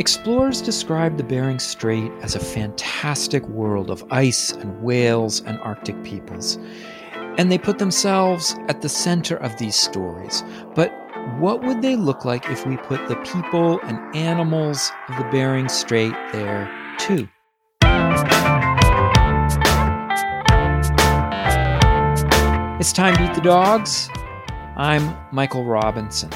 Explorers describe the Bering Strait as a fantastic world of ice and whales and Arctic peoples. And they put themselves at the center of these stories. But what would they look like if we put the people and animals of the Bering Strait there too? It's time to eat the dogs. I'm Michael Robinson.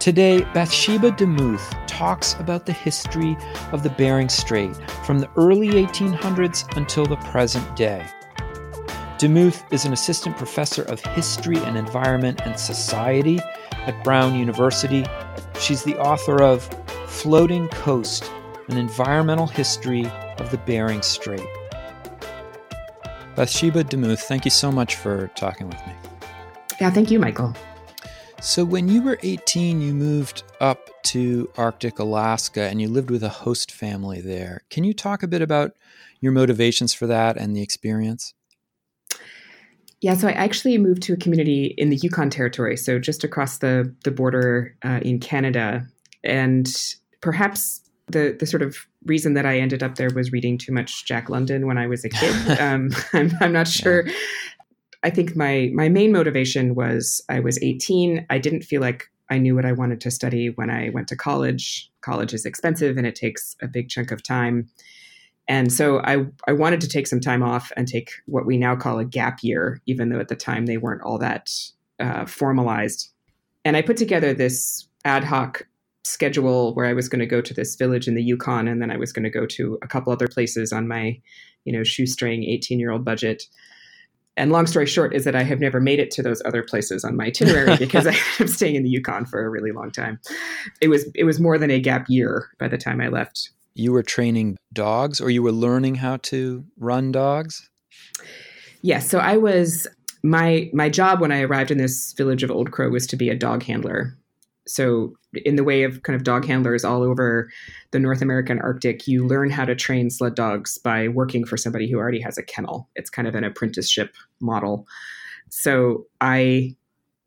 Today, Bathsheba DeMuth talks about the history of the Bering Strait from the early 1800s until the present day. DeMuth is an assistant professor of history and environment and society at Brown University. She's the author of Floating Coast An Environmental History of the Bering Strait. Bathsheba DeMuth, thank you so much for talking with me. Yeah, thank you, Michael. So, when you were 18, you moved up to Arctic Alaska and you lived with a host family there. Can you talk a bit about your motivations for that and the experience? Yeah, so I actually moved to a community in the Yukon Territory, so just across the the border uh, in Canada, and perhaps the the sort of reason that I ended up there was reading too much Jack London when I was a kid. um, I'm, I'm, not sure. Yeah. I think my my main motivation was I was 18. I didn't feel like I knew what I wanted to study when I went to college. College is expensive and it takes a big chunk of time. And so I, I wanted to take some time off and take what we now call a gap year, even though at the time they weren't all that uh, formalized. And I put together this ad hoc schedule where I was going to go to this village in the Yukon and then I was going to go to a couple other places on my, you know, shoestring 18 year old budget and long story short is that I have never made it to those other places on my itinerary because I ended up staying in the Yukon for a really long time. It was it was more than a gap year by the time I left. You were training dogs, or you were learning how to run dogs. Yes, so I was my my job when I arrived in this village of Old Crow was to be a dog handler so in the way of kind of dog handlers all over the North American Arctic, you learn how to train sled dogs by working for somebody who already has a kennel. It's kind of an apprenticeship model. So I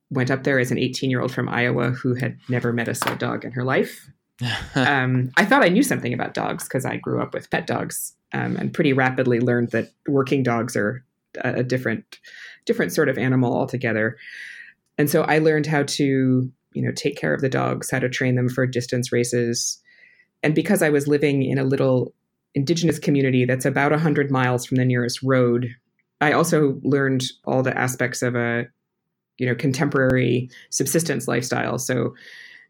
went up there as an 18 year old from Iowa who had never met a sled dog in her life. um, I thought I knew something about dogs because I grew up with pet dogs um, and pretty rapidly learned that working dogs are a, a different, different sort of animal altogether. And so I learned how to you know take care of the dogs how to train them for distance races. And because i was living in a little indigenous community that's about 100 miles from the nearest road i also learned all the aspects of a you know contemporary subsistence lifestyle. So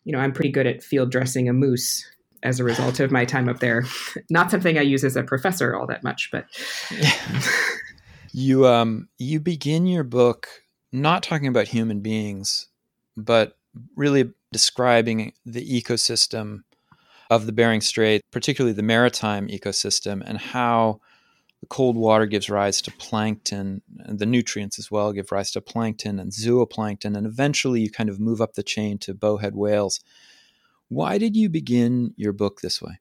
you know i'm pretty good at field dressing a moose as a result of my time up there. Not something i use as a professor all that much but you um you begin your book not talking about human beings but really describing the ecosystem of the Bering Strait, particularly the maritime ecosystem, and how the cold water gives rise to plankton, and the nutrients as well give rise to plankton and zooplankton, and eventually you kind of move up the chain to bowhead whales. Why did you begin your book this way?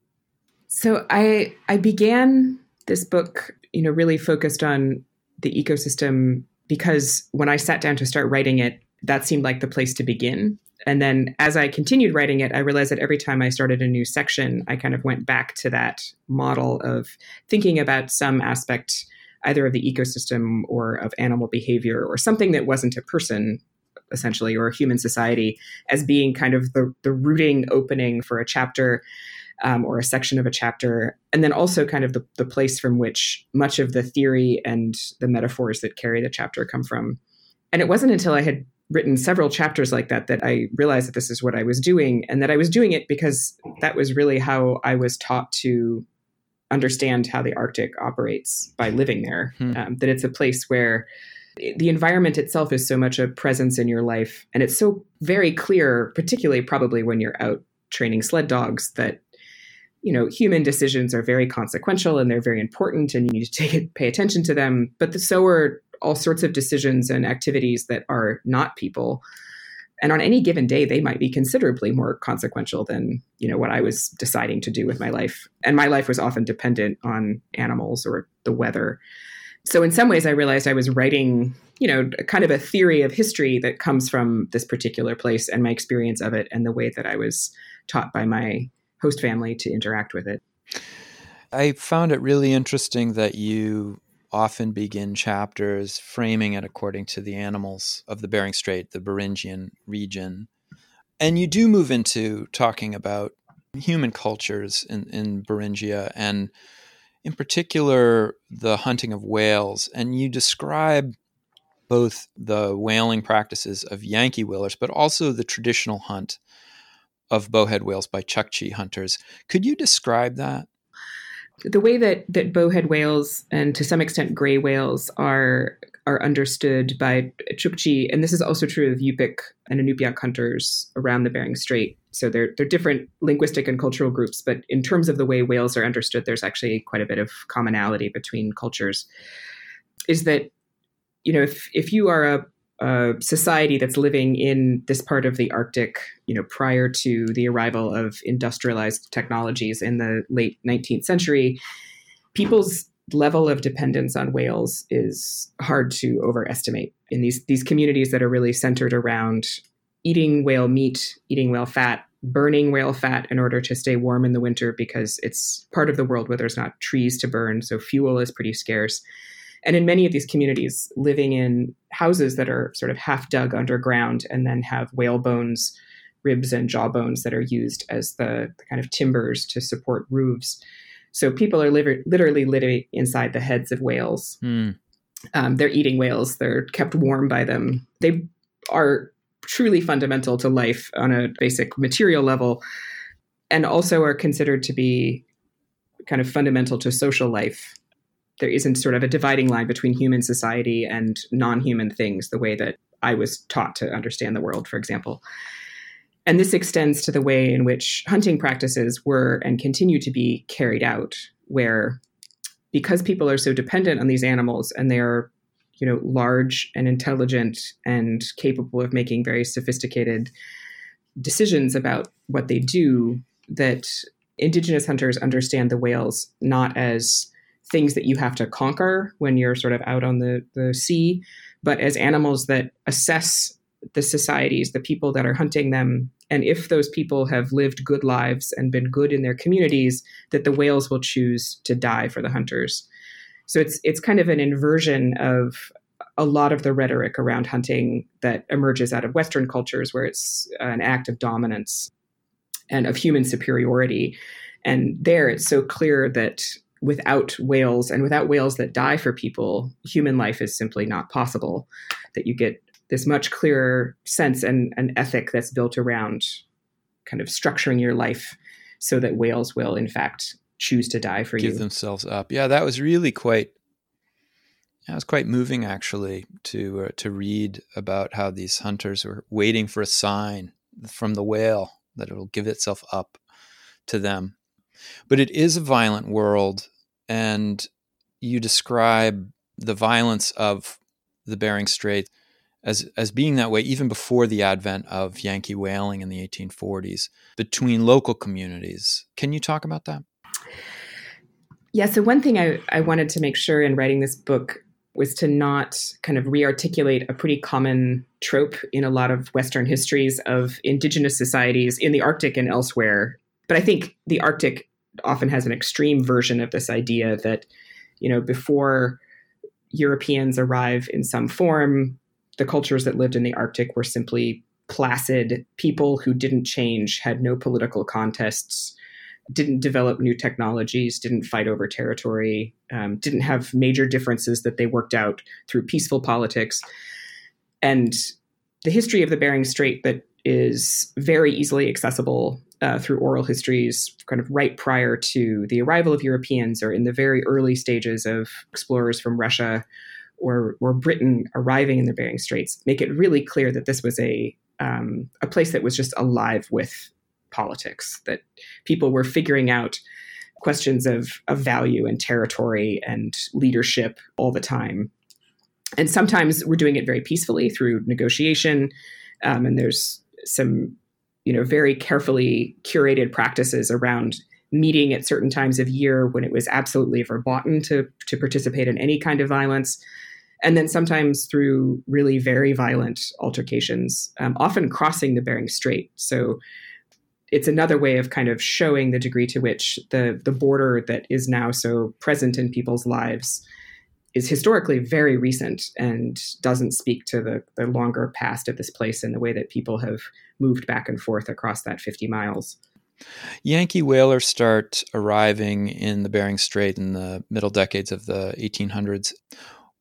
So I I began this book, you know, really focused on the ecosystem because when I sat down to start writing it, that seemed like the place to begin. And then as I continued writing it, I realized that every time I started a new section, I kind of went back to that model of thinking about some aspect either of the ecosystem or of animal behavior or something that wasn't a person essentially or a human society as being kind of the, the rooting opening for a chapter um, or a section of a chapter and then also kind of the, the place from which much of the theory and the metaphors that carry the chapter come from and it wasn't until i had written several chapters like that that I realized that this is what I was doing and that I was doing it because that was really how I was taught to understand how the Arctic operates by living there. Hmm. Um, that it's a place where the environment itself is so much a presence in your life and it's so very clear particularly probably when you're out training sled dogs that you know human decisions are very consequential and they're very important and you need to take, pay attention to them but the, so are all sorts of decisions and activities that are not people. And on any given day they might be considerably more consequential than you know what i was deciding to do with my life. And my life was often dependent on animals or the weather. So in some ways i realized i was writing you know kind of a theory of history that comes from this particular place and my experience of it and the way that i was taught by my host family to interact with it. I found it really interesting that you often begin chapters framing it according to the animals of the Bering Strait, the Beringian region. And you do move into talking about human cultures in, in Beringia and in particular the hunting of whales. And you describe both the whaling practices of Yankee whalers, but also the traditional hunt of bowhead whales by Chukchi hunters. Could you describe that? The way that that bowhead whales and to some extent gray whales are are understood by Chukchi, and this is also true of Yupik and Inupiaq hunters around the Bering Strait. So they're they're different linguistic and cultural groups, but in terms of the way whales are understood, there's actually quite a bit of commonality between cultures. Is that you know if if you are a a society that's living in this part of the Arctic, you know, prior to the arrival of industrialized technologies in the late 19th century, people's level of dependence on whales is hard to overestimate in these these communities that are really centered around eating whale meat, eating whale fat, burning whale fat in order to stay warm in the winter because it's part of the world where there's not trees to burn, so fuel is pretty scarce. And in many of these communities, living in houses that are sort of half dug underground and then have whale bones, ribs, and jaw bones that are used as the, the kind of timbers to support roofs. So people are li- literally living inside the heads of whales. Mm. Um, they're eating whales, they're kept warm by them. They are truly fundamental to life on a basic material level and also are considered to be kind of fundamental to social life there isn't sort of a dividing line between human society and non-human things the way that I was taught to understand the world, for example. And this extends to the way in which hunting practices were and continue to be carried out, where because people are so dependent on these animals and they are, you know, large and intelligent and capable of making very sophisticated decisions about what they do, that indigenous hunters understand the whales not as things that you have to conquer when you're sort of out on the, the sea, but as animals that assess the societies, the people that are hunting them. And if those people have lived good lives and been good in their communities, that the whales will choose to die for the hunters. So it's it's kind of an inversion of a lot of the rhetoric around hunting that emerges out of Western cultures, where it's an act of dominance and of human superiority. And there, it's so clear that without whales and without whales that die for people, human life is simply not possible. That you get this much clearer sense and an ethic that's built around kind of structuring your life so that whales will, in fact, choose to die for Give you. Give themselves up. Yeah, that was really quite. That was quite moving, actually, to uh, to read about how these hunters were waiting for a sign from the whale that it will give itself up to them. But it is a violent world, and you describe the violence of the Bering Strait as as being that way even before the advent of Yankee whaling in the 1840s between local communities. Can you talk about that? Yeah, so one thing I, I wanted to make sure in writing this book was to not kind of rearticulate a pretty common trope in a lot of Western histories of indigenous societies in the Arctic and elsewhere. But I think the Arctic often has an extreme version of this idea that, you know, before Europeans arrive in some form, the cultures that lived in the Arctic were simply placid people who didn't change, had no political contests, didn't develop new technologies, didn't fight over territory, um, didn't have major differences that they worked out through peaceful politics. And the history of the Bering Strait that is very easily accessible uh, through oral histories, kind of right prior to the arrival of Europeans or in the very early stages of explorers from Russia or, or Britain arriving in the Bering Straits, make it really clear that this was a, um, a place that was just alive with politics, that people were figuring out questions of, of value and territory and leadership all the time. And sometimes we're doing it very peacefully through negotiation. Um, and there's some you know very carefully curated practices around meeting at certain times of year when it was absolutely verboten to to participate in any kind of violence. And then sometimes through really very violent altercations um, often crossing the bering strait. So it's another way of kind of showing the degree to which the the border that is now so present in people's lives is historically very recent and doesn't speak to the, the longer past of this place and the way that people have moved back and forth across that 50 miles. Yankee whalers start arriving in the Bering Strait in the middle decades of the 1800s.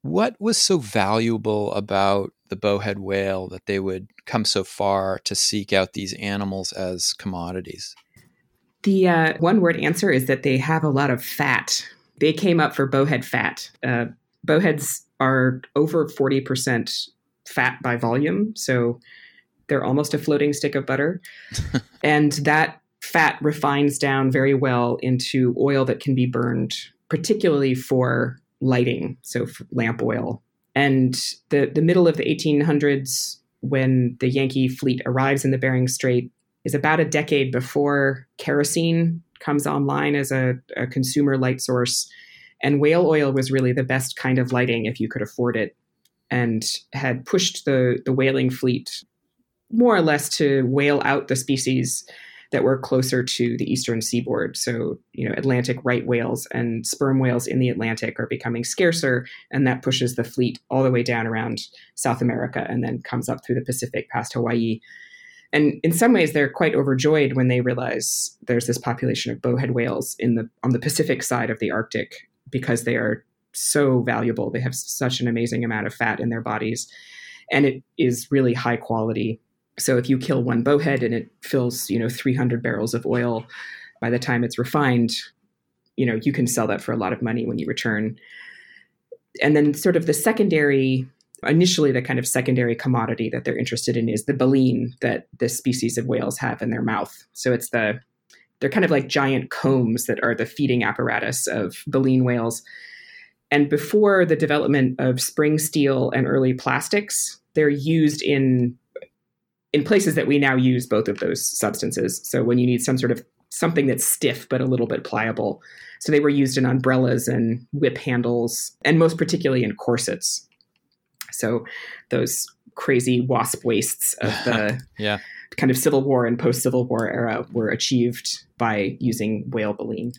What was so valuable about the bowhead whale that they would come so far to seek out these animals as commodities? The uh, one word answer is that they have a lot of fat. They came up for bowhead fat. Uh, bowheads are over 40% fat by volume. So they're almost a floating stick of butter. and that fat refines down very well into oil that can be burned, particularly for lighting, so lamp oil. And the, the middle of the 1800s, when the Yankee fleet arrives in the Bering Strait, is about a decade before kerosene comes online as a, a consumer light source. And whale oil was really the best kind of lighting if you could afford it, and had pushed the, the whaling fleet more or less to whale out the species that were closer to the eastern seaboard. So, you know, Atlantic right whales and sperm whales in the Atlantic are becoming scarcer, and that pushes the fleet all the way down around South America and then comes up through the Pacific past Hawaii. And in some ways, they're quite overjoyed when they realize there's this population of bowhead whales in the on the Pacific side of the Arctic because they are so valuable. They have such an amazing amount of fat in their bodies, and it is really high quality so if you kill one bowhead and it fills, you know, 300 barrels of oil, by the time it's refined, you know, you can sell that for a lot of money when you return. And then sort of the secondary initially the kind of secondary commodity that they're interested in is the baleen that this species of whales have in their mouth. So it's the they're kind of like giant combs that are the feeding apparatus of baleen whales. And before the development of spring steel and early plastics, they're used in in places that we now use both of those substances. So when you need some sort of something that's stiff but a little bit pliable. So they were used in umbrellas and whip handles, and most particularly in corsets. So those crazy wasp waists of the yeah. Kind of Civil War and post Civil War era were achieved by using whale baleen.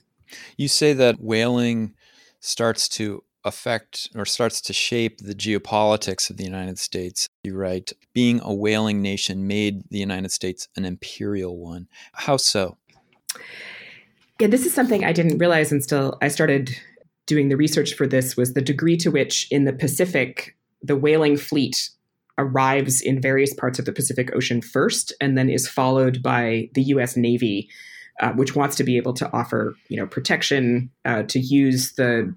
You say that whaling starts to affect or starts to shape the geopolitics of the United States. You write, being a whaling nation made the United States an imperial one. How so? Yeah, this is something I didn't realize until I started doing the research for this was the degree to which in the Pacific the whaling fleet arrives in various parts of the Pacific Ocean first and then is followed by the US Navy uh, which wants to be able to offer you know protection uh, to use the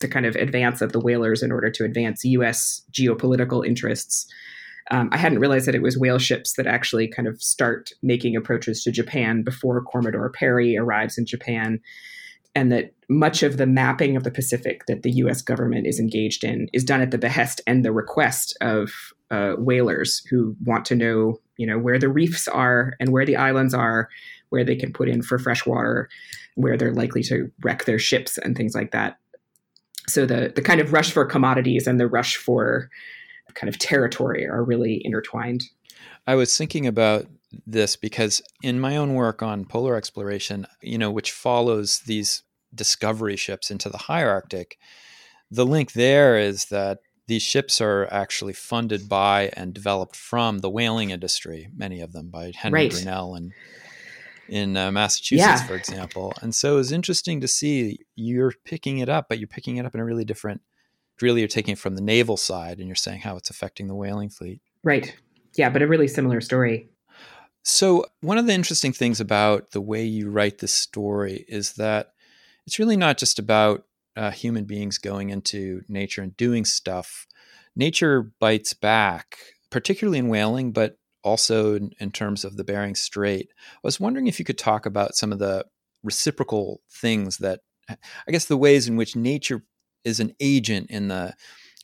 the kind of advance of the whalers in order to advance U.S. geopolitical interests. Um, I hadn't realized that it was whale ships that actually kind of start making approaches to Japan before Commodore Perry arrives in Japan, and that much of the mapping of the Pacific that the U.S. government is engaged in is done at the behest and the request of uh, whalers who want to know, you know, where the reefs are and where the islands are, where they can put in for fresh water, where they're likely to wreck their ships and things like that so the the kind of rush for commodities and the rush for kind of territory are really intertwined. I was thinking about this because in my own work on polar exploration, you know, which follows these discovery ships into the high Arctic, the link there is that these ships are actually funded by and developed from the whaling industry, many of them by Henry right. Grinnell and in uh, Massachusetts, yeah. for example. And so it's interesting to see you're picking it up, but you're picking it up in a really different. Really, you're taking it from the naval side, and you're saying how it's affecting the whaling fleet. Right. Yeah, but a really similar story. So one of the interesting things about the way you write this story is that it's really not just about uh, human beings going into nature and doing stuff. Nature bites back, particularly in whaling, but also in, in terms of the Bering Strait. I was wondering if you could talk about some of the reciprocal things that I guess the ways in which nature is an agent in the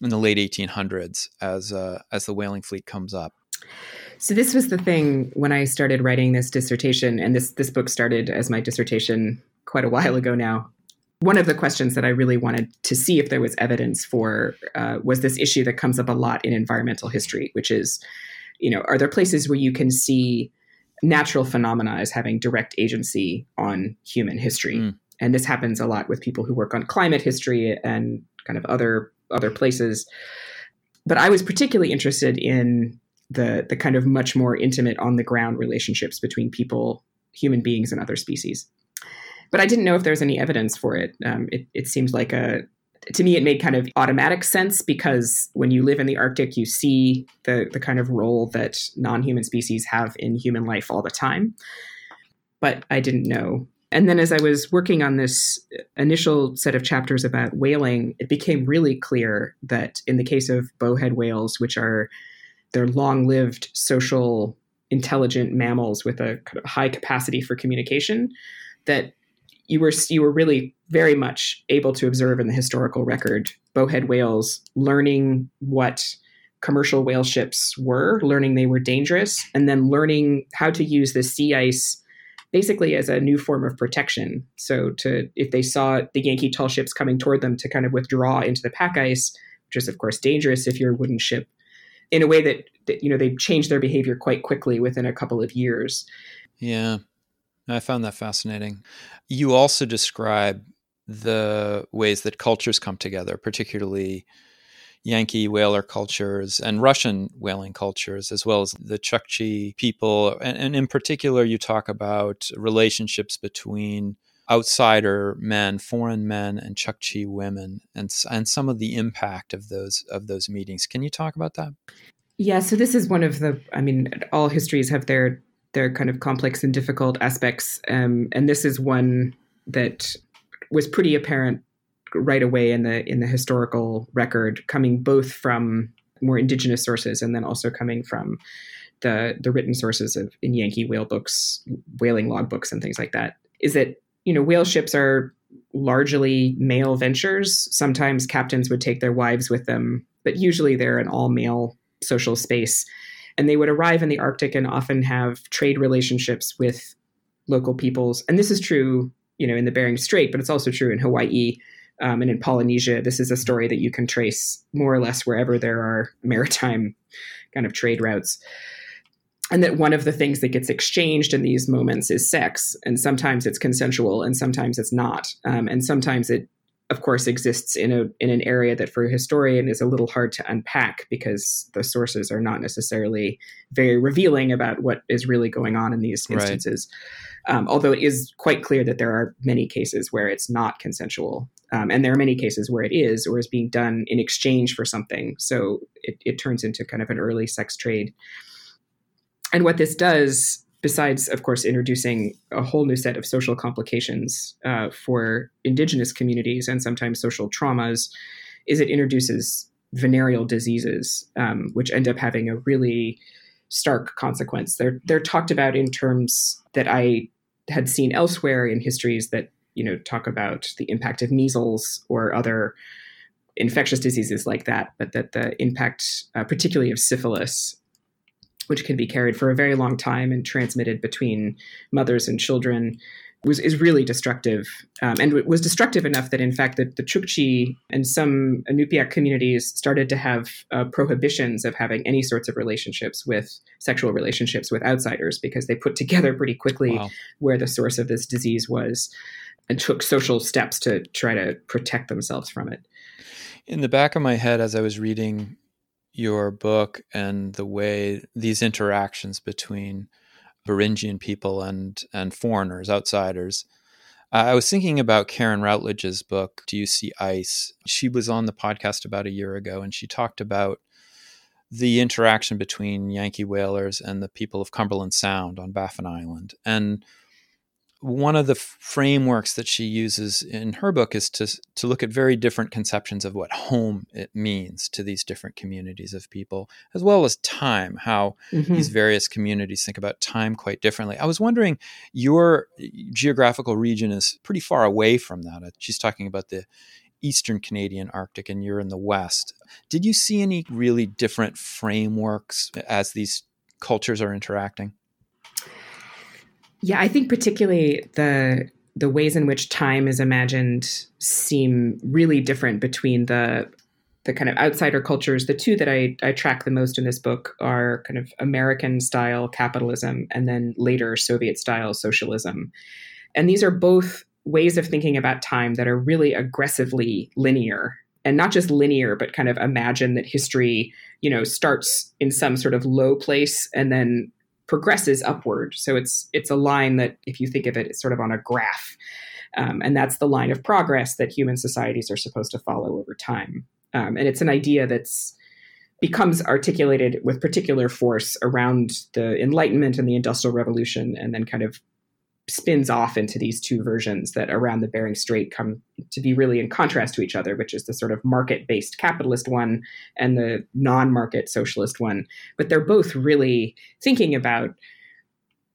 in the late 1800s as uh, as the whaling fleet comes up. So this was the thing when I started writing this dissertation, and this this book started as my dissertation quite a while ago now. One of the questions that I really wanted to see if there was evidence for uh, was this issue that comes up a lot in environmental history, which is you know, are there places where you can see natural phenomena as having direct agency on human history. Mm. And this happens a lot with people who work on climate history and kind of other other places. But I was particularly interested in the the kind of much more intimate on the ground relationships between people, human beings, and other species. But I didn't know if there was any evidence for it. Um, it, it seems like a to me, it made kind of automatic sense because when you live in the Arctic, you see the, the kind of role that non human species have in human life all the time. But I didn't know. And then as I was working on this initial set of chapters about whaling, it became really clear that in the case of bowhead whales, which are they're long-lived social intelligent mammals with a kind of high capacity for communication, that you were you were really very much able to observe in the historical record bowhead whales learning what commercial whale ships were, learning they were dangerous, and then learning how to use the sea ice basically as a new form of protection. So to if they saw the Yankee tall ships coming toward them to kind of withdraw into the pack ice, which is of course dangerous if you're a wooden ship, in a way that, that you know they changed their behavior quite quickly within a couple of years. Yeah. I found that fascinating. You also describe the ways that cultures come together, particularly Yankee whaler cultures and Russian whaling cultures, as well as the Chukchi people. And, and, in particular, you talk about relationships between outsider men, foreign men, and Chukchi women, and and some of the impact of those of those meetings. Can you talk about that? Yeah. So this is one of the. I mean, all histories have their their kind of complex and difficult aspects. Um, and this is one that was pretty apparent right away in the in the historical record, coming both from more indigenous sources and then also coming from the the written sources of in Yankee whale books, whaling logbooks, and things like that. Is that you know whale ships are largely male ventures. Sometimes captains would take their wives with them, but usually they're an all male social space and they would arrive in the Arctic and often have trade relationships with local peoples. And this is true, you know, in the Bering Strait, but it's also true in Hawaii um, and in Polynesia. This is a story that you can trace more or less wherever there are maritime kind of trade routes. And that one of the things that gets exchanged in these moments is sex, and sometimes it's consensual, and sometimes it's not, um, and sometimes it of course exists in a in an area that for a historian is a little hard to unpack because the sources are not necessarily very revealing about what is really going on in these instances. Right. Um, although it is quite clear that there are many cases where it's not consensual, um, and there are many cases where it is or is being done in exchange for something. So it, it turns into kind of an early sex trade. And what this does besides, of course, introducing a whole new set of social complications uh, for indigenous communities and sometimes social traumas, is it introduces venereal diseases, um, which end up having a really stark consequence. They're they're talked about in terms that I had seen elsewhere in histories that you know talk about the impact of measles or other infectious diseases like that, but that the impact, uh, particularly of syphilis, which can be carried for a very long time and transmitted between mothers and children, was is really destructive, um, and was destructive enough that in fact the, the Chukchi and some Inupiaq communities started to have uh, prohibitions of having any sorts of relationships with sexual relationships with outsiders because they put together pretty quickly wow. where the source of this disease was and took social steps to try to protect themselves from it. In the back of my head, as I was reading your book and the way these interactions between Beringian people and and foreigners, outsiders. I was thinking about Karen Routledge's book, Do You See Ice? She was on the podcast about a year ago and she talked about the interaction between Yankee whalers and the people of Cumberland Sound on Baffin Island. And one of the frameworks that she uses in her book is to to look at very different conceptions of what home it means to these different communities of people as well as time how mm-hmm. these various communities think about time quite differently. I was wondering your eh, geographical region is pretty far away from that. Uh, she's talking about the eastern canadian arctic and you're in the west. Did you see any really different frameworks eh, as these cultures are interacting yeah, I think particularly the the ways in which time is imagined seem really different between the the kind of outsider cultures, the two that I, I track the most in this book are kind of American style capitalism and then later Soviet style socialism. And these are both ways of thinking about time that are really aggressively linear and not just linear but kind of imagine that history you know starts in some sort of low place and then progresses upward. So it's it's a line that if you think of it it's sort of on a graph. Um, and that's the line of progress that human societies are supposed to follow over time. Um, and it's an idea that's becomes articulated with particular force around the enlightenment and the industrial revolution and then kind of spins off into these two versions that around the Bering Strait come to be really in contrast to each other, which is the sort of market based capitalist one and the non market socialist one. But they're both really thinking about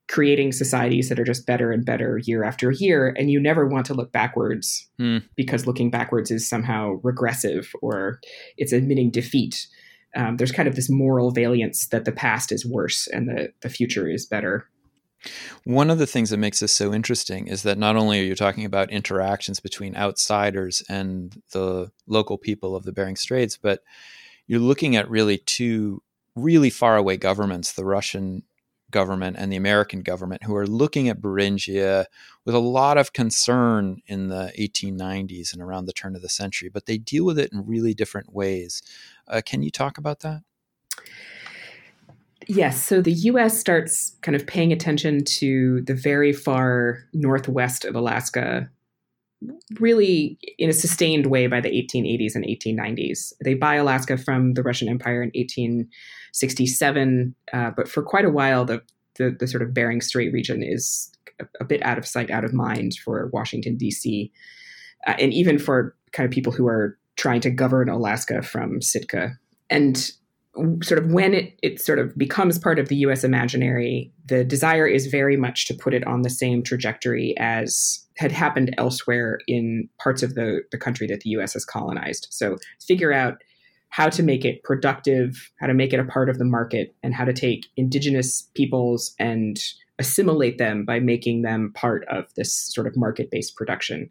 creating societies that are just better and better year after year. And you never want to look backwards hmm. because looking backwards is somehow regressive or it's admitting defeat. Um, there's kind of this moral valiance that the past is worse and the, the future is better. One of the things that makes this so interesting is that not only are you talking about interactions between outsiders and the local people of the Bering Straits, but you're looking at really two really far away governments, the Russian government and the American government, who are looking at Beringia with a lot of concern in the 1890s and around the turn of the century, but they deal with it in really different ways. Uh, can you talk about that? Yes. So the US starts kind of paying attention to the very far northwest of Alaska, really in a sustained way by the 1880s and 1890s. They buy Alaska from the Russian Empire in 1867, uh, but for quite a while, the, the, the, sort of Bering Strait region is a, a, bit out of sight, out of mind for Washington, D.C., uh, and even for kind of people who are trying to govern Alaska from Sitka. And sort of when it, it sort of becomes part of the US imaginary, the desire is very much to put it on the same trajectory as had happened elsewhere in parts of the, the country that the US has colonized. So figure out how to make it productive, how to make it a part of the market, and how to take indigenous peoples and assimilate them by making them part of this sort of market based production.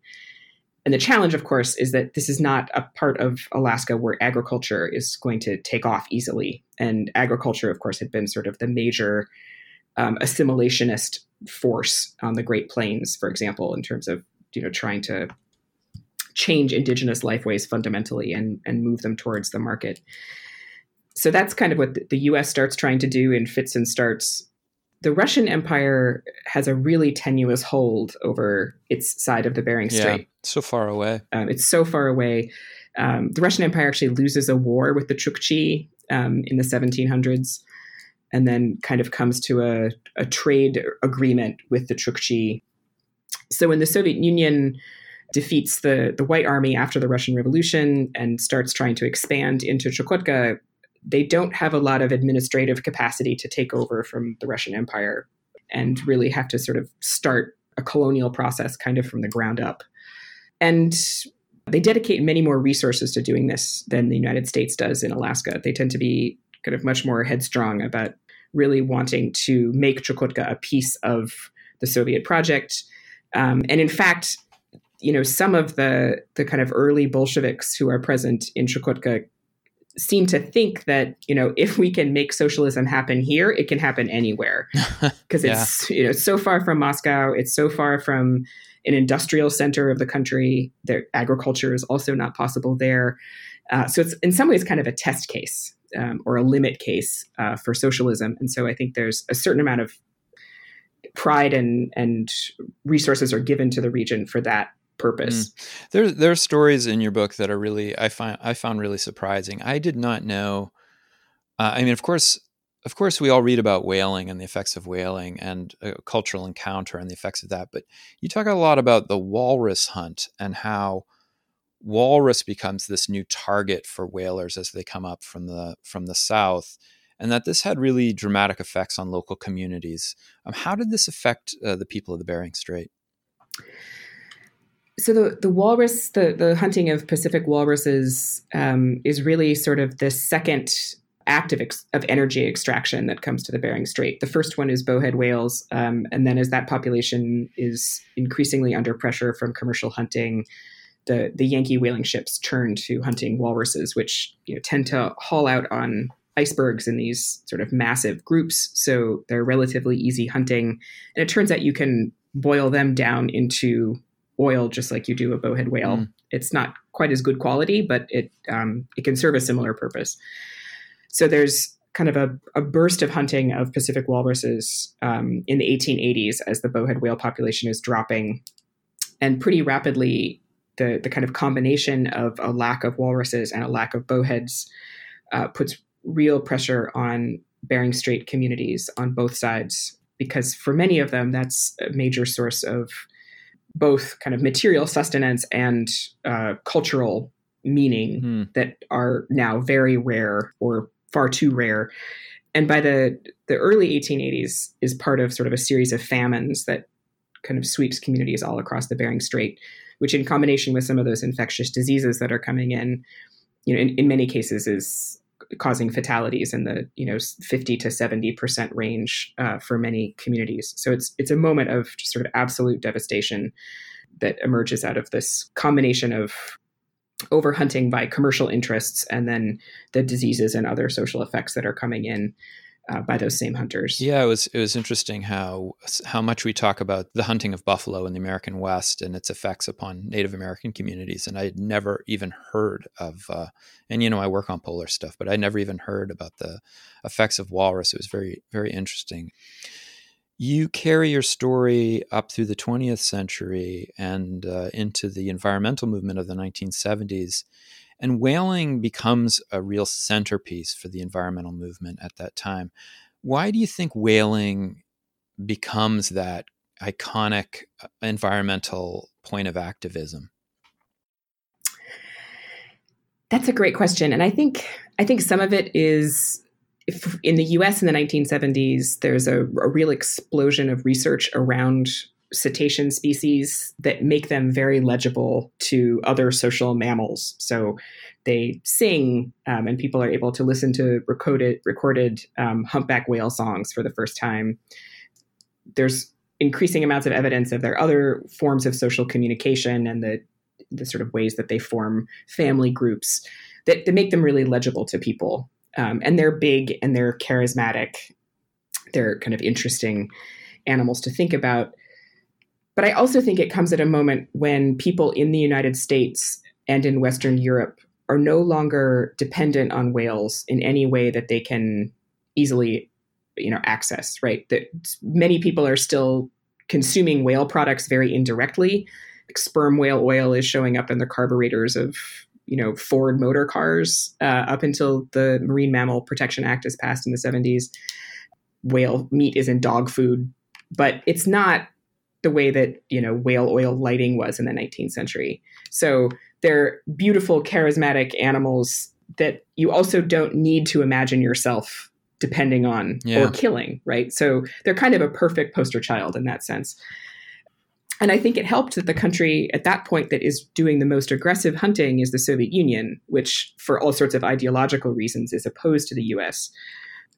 And the challenge, of course, is that this is not a part of Alaska where agriculture is going to take off easily. And agriculture, of course, had been sort of the major um, assimilationist force on the Great Plains, for example, in terms of you know trying to change indigenous lifeways fundamentally and and move them towards the market. So that's kind of what the U.S. starts trying to do in fits and starts the Russian Empire has a really tenuous hold over its side of the Bering Strait. Yeah, so far away. Um, it's so far away. Um, the Russian Empire actually loses a war with the Chukchi um, in the 1700s, and then kind of comes to a, a trade agreement with the Chukchi. So when the Soviet Union defeats the, the White Army after the Russian Revolution and starts trying to expand into Chukotka, they don't have a lot of administrative capacity to take over from the Russian Empire and really have to sort of start a colonial process kind of from the ground up. And they dedicate many more resources to doing this than the United States does in Alaska. They tend to be kind of much more headstrong about really wanting to make Chukotka a piece of the Soviet project. Um, and in fact, you know, some of the the kind of early Bolsheviks who are present in Chukotka seem to think that you know if we can make socialism happen here it can happen anywhere. Because yeah. it's you know so far from moscow it's so far from an industrial center of the country their agriculture is also not possible there. Uh, so it's in some ways kind of a test case um, or a limit case uh, for socialism. And so i think there's a certain amount of pride and and resources are given to the region for that purpose. Mm. There, there are stories in your book that are really I find I found really surprising. I did not know. Uh, I mean, of course, of course, we all read about whaling and the effects of whaling and cultural encounter and the effects of that. But you talk a lot about the walrus hunt and how walrus becomes this new target for whalers as they come up from the from the south and that this had really dramatic effects on local communities. Um, how did this affect uh, the people of the Bering Strait? So the the walrus the the hunting of Pacific walruses um, is really sort of the second act of, ex- of energy extraction that comes to the Bering Strait. The first one is bowhead whales, um, and then as that population is increasingly under pressure from commercial hunting, the the Yankee whaling ships turned to hunting walruses, which you know, tend to haul out on icebergs in these sort of massive groups. So they're relatively easy hunting, and it turns out you can boil them down into oil just like you do a bowhead whale. Mm. It's not quite as good quality, but it um, it can serve a similar purpose. So there's kind of a, a burst of hunting of Pacific walruses um, in the 1880s as the bowhead whale population is dropping, and pretty rapidly the the kind of combination of a lack of walruses and a lack of bowheads uh, puts real pressure on Bering Strait communities on both sides because for many of them that's a major source of both kind of material sustenance and uh, cultural meaning hmm. that are now very rare or far too rare and by the the early 1880s is part of sort of a series of famines that kind of sweeps communities all across the Bering Strait which in combination with some of those infectious diseases that are coming in, you know, in, in many cases is causing fatalities in the you know 50 to 70 percent range uh, for many communities. So it's it's a moment of just sort of absolute devastation that emerges out of this combination of overhunting by commercial interests and then the diseases and other social effects that are coming in uh, by those same hunters. Yeah, it was it was interesting how how much we talk about the hunting of buffalo in the American West and its effects upon Native American communities, and I had never even heard of. Uh, and you know, I work on polar stuff, but I never even heard about the effects of walrus. It was very very interesting. You carry your story up through the 20th century and uh, into the environmental movement of the 1970s and whaling becomes a real centerpiece for the environmental movement at that time. Why do you think whaling becomes that iconic uh, environmental point of activism? That's a great question, and I think I think some of it is in the U.S. in the 1970s. There's a, a real explosion of research around cetacean species that make them very legible to other social mammals. So they sing, um, and people are able to listen to recorded, recorded um, humpback whale songs for the first time. There's increasing amounts of evidence of their other forms of social communication and the the sort of ways that they form family groups that, that make them really legible to people. Um, and they're big and they're charismatic. They're kind of interesting animals to think about. But I also think it comes at a moment when people in the United States and in Western Europe are no longer dependent on whales in any way that they can easily you know access right? That many people are still consuming whale products very indirectly. Sperm whale oil is showing up in the carburetors of you know ford motor cars uh, up until the marine mammal protection act is passed in the 70s whale meat is in dog food. But it's not the way that you know whale oil lighting was in the 19th century. So they're beautiful, charismatic animals that you also don't need to imagine yourself depending on yeah. or killing, right? So they're kind of a perfect poster child in that sense. And I think it helped that the country at that point that is doing the most aggressive hunting is the Soviet Union, which, for all sorts of ideological reasons, is opposed to the US.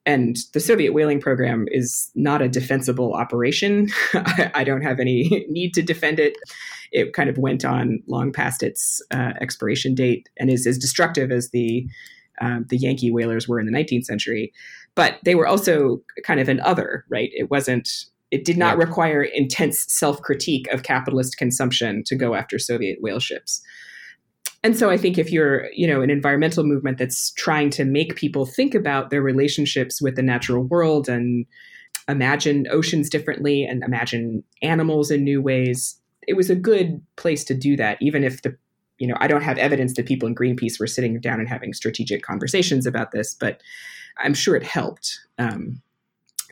And the Soviet whaling program is not a defensible operation. I, don't have any need to defend it. It kind of went on long past its uh, expiration date and is as destructive as the um, the Yankee whalers were in the 19th century. But they were also kind of an other, right? It wasn't. It did not require intense self critique of capitalist consumption to go after Soviet whale ships and so i think if you're you know an environmental movement that's trying to make people think about their relationships with the natural world and imagine oceans differently and imagine animals in new ways it was a good place to do that even if the you know i don't have evidence that people in greenpeace were sitting down and having strategic conversations about this but i'm sure it helped. Um,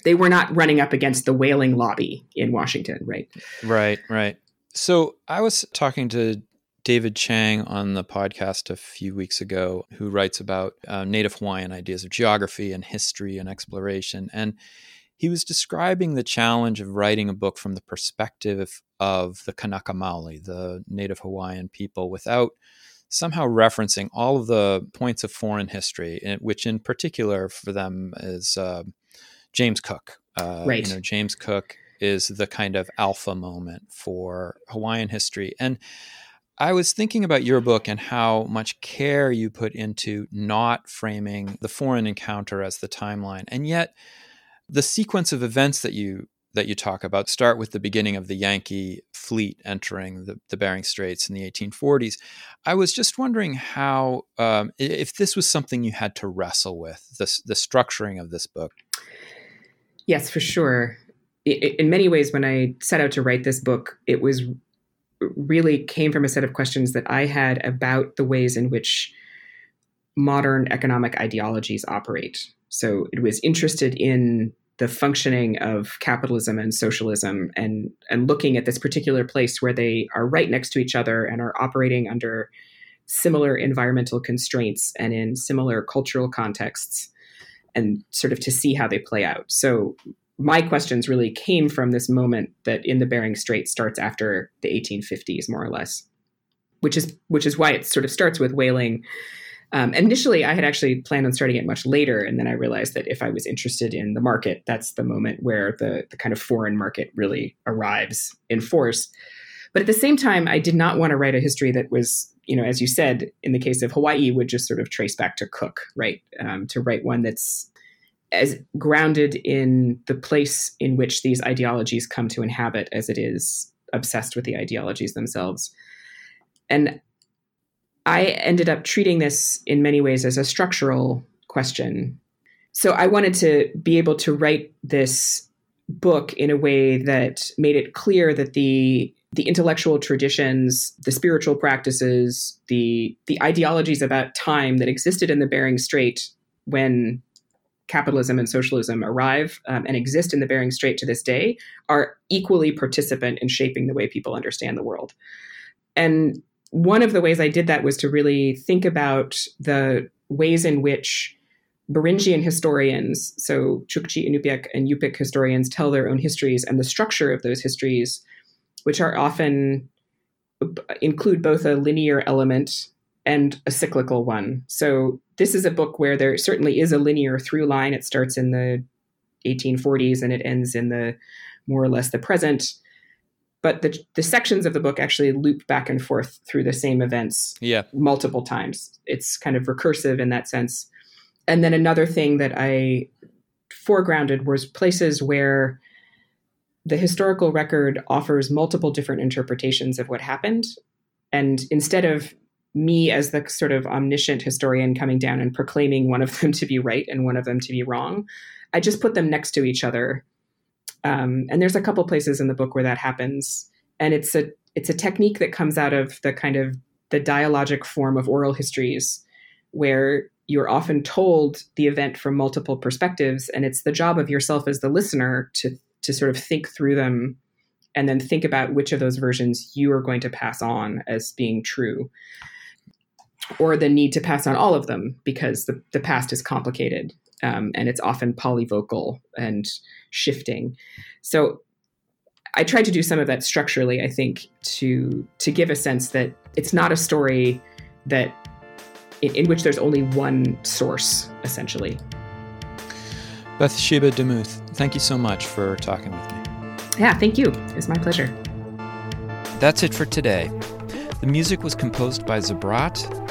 they were not running up against the whaling lobby in washington right? Right right. So i was talking to David Chang on the podcast a few weeks ago, who writes about uh, Native Hawaiian ideas of geography and history and exploration. And he was describing the challenge of writing a book from the perspective of the Kanaka Maoli, the Native Hawaiian people, without somehow referencing all of the points of foreign history, which in particular for them is uh, James Cook. Uh, right. You know, James Cook is the kind of alpha moment for Hawaiian history. And I was thinking about your book and how much care you put into not framing the foreign encounter as the timeline. And yet, the sequence of events that you that you talk about start with the beginning of the Yankee fleet entering the, the Bering Straits in the 1840s. I was just wondering how, um, if this was something you had to wrestle with, the, the structuring of this book. Yes, for sure. In many ways, when I set out to write this book, it was really came from a set of questions that I had about the ways in which modern economic ideologies operate. So it was interested in the functioning of capitalism and socialism and and looking at this particular place where they are right next to each other and are operating under similar environmental constraints and in similar cultural contexts and sort of to see how they play out. So my questions really came from this moment that in the Bering Strait starts after the 1850s, more or less, which is which is why it sort of starts with whaling. Um, initially, I had actually planned on starting it much later, and then I realized that if I was interested in the market, that's the moment where the the kind of foreign market really arrives in force. But at the same time, I did not want to write a history that was, you know, as you said, in the case of Hawaii, would just sort of trace back to Cook, right? Um, to write one that's as grounded in the place in which these ideologies come to inhabit as it is obsessed with the ideologies themselves. And I ended up treating this in many ways as a structural question. So I wanted to be able to write this book in a way that made it clear that the the intellectual traditions, the spiritual practices, the the ideologies about time that existed in the Bering Strait when capitalism and socialism arrive um, and exist in the Bering Strait to this day are equally participant in shaping the way people understand the world. And one of the ways I did that was to really think about the ways in which Beringian historians, so Chukchi, Inupiaq, and Yupik historians, tell their own histories and the structure of those histories, which are often include both a linear element and a cyclical one. So this is a book where there certainly is a linear through line. It starts in the 1840s and it ends in the more or less the present. But the, the sections of the book actually loop back and forth through the same events yeah. multiple times. It's kind of recursive in that sense. And then another thing that I foregrounded was places where the historical record offers multiple different interpretations of what happened. And instead of me as the sort of omniscient historian coming down and proclaiming one of them to be right and one of them to be wrong. I just put them next to each other. Um, and there's a couple places in the book where that happens. And it's a it's a technique that comes out of the kind of the dialogic form of oral histories where you're often told the event from multiple perspectives and it's the job of yourself as the listener to to sort of think through them and then think about which of those versions you are going to pass on as being true or the need to pass on all of them because the, the past is complicated um, and it's often polyvocal and shifting. So I tried to do some of that structurally, I think, to to give a sense that it's not a story that in, in which there's only one source, essentially. Bathsheba DeMuth, thank you so much for talking with me. Yeah, thank you. It's my pleasure. That's it for today. The music was composed by Zabrat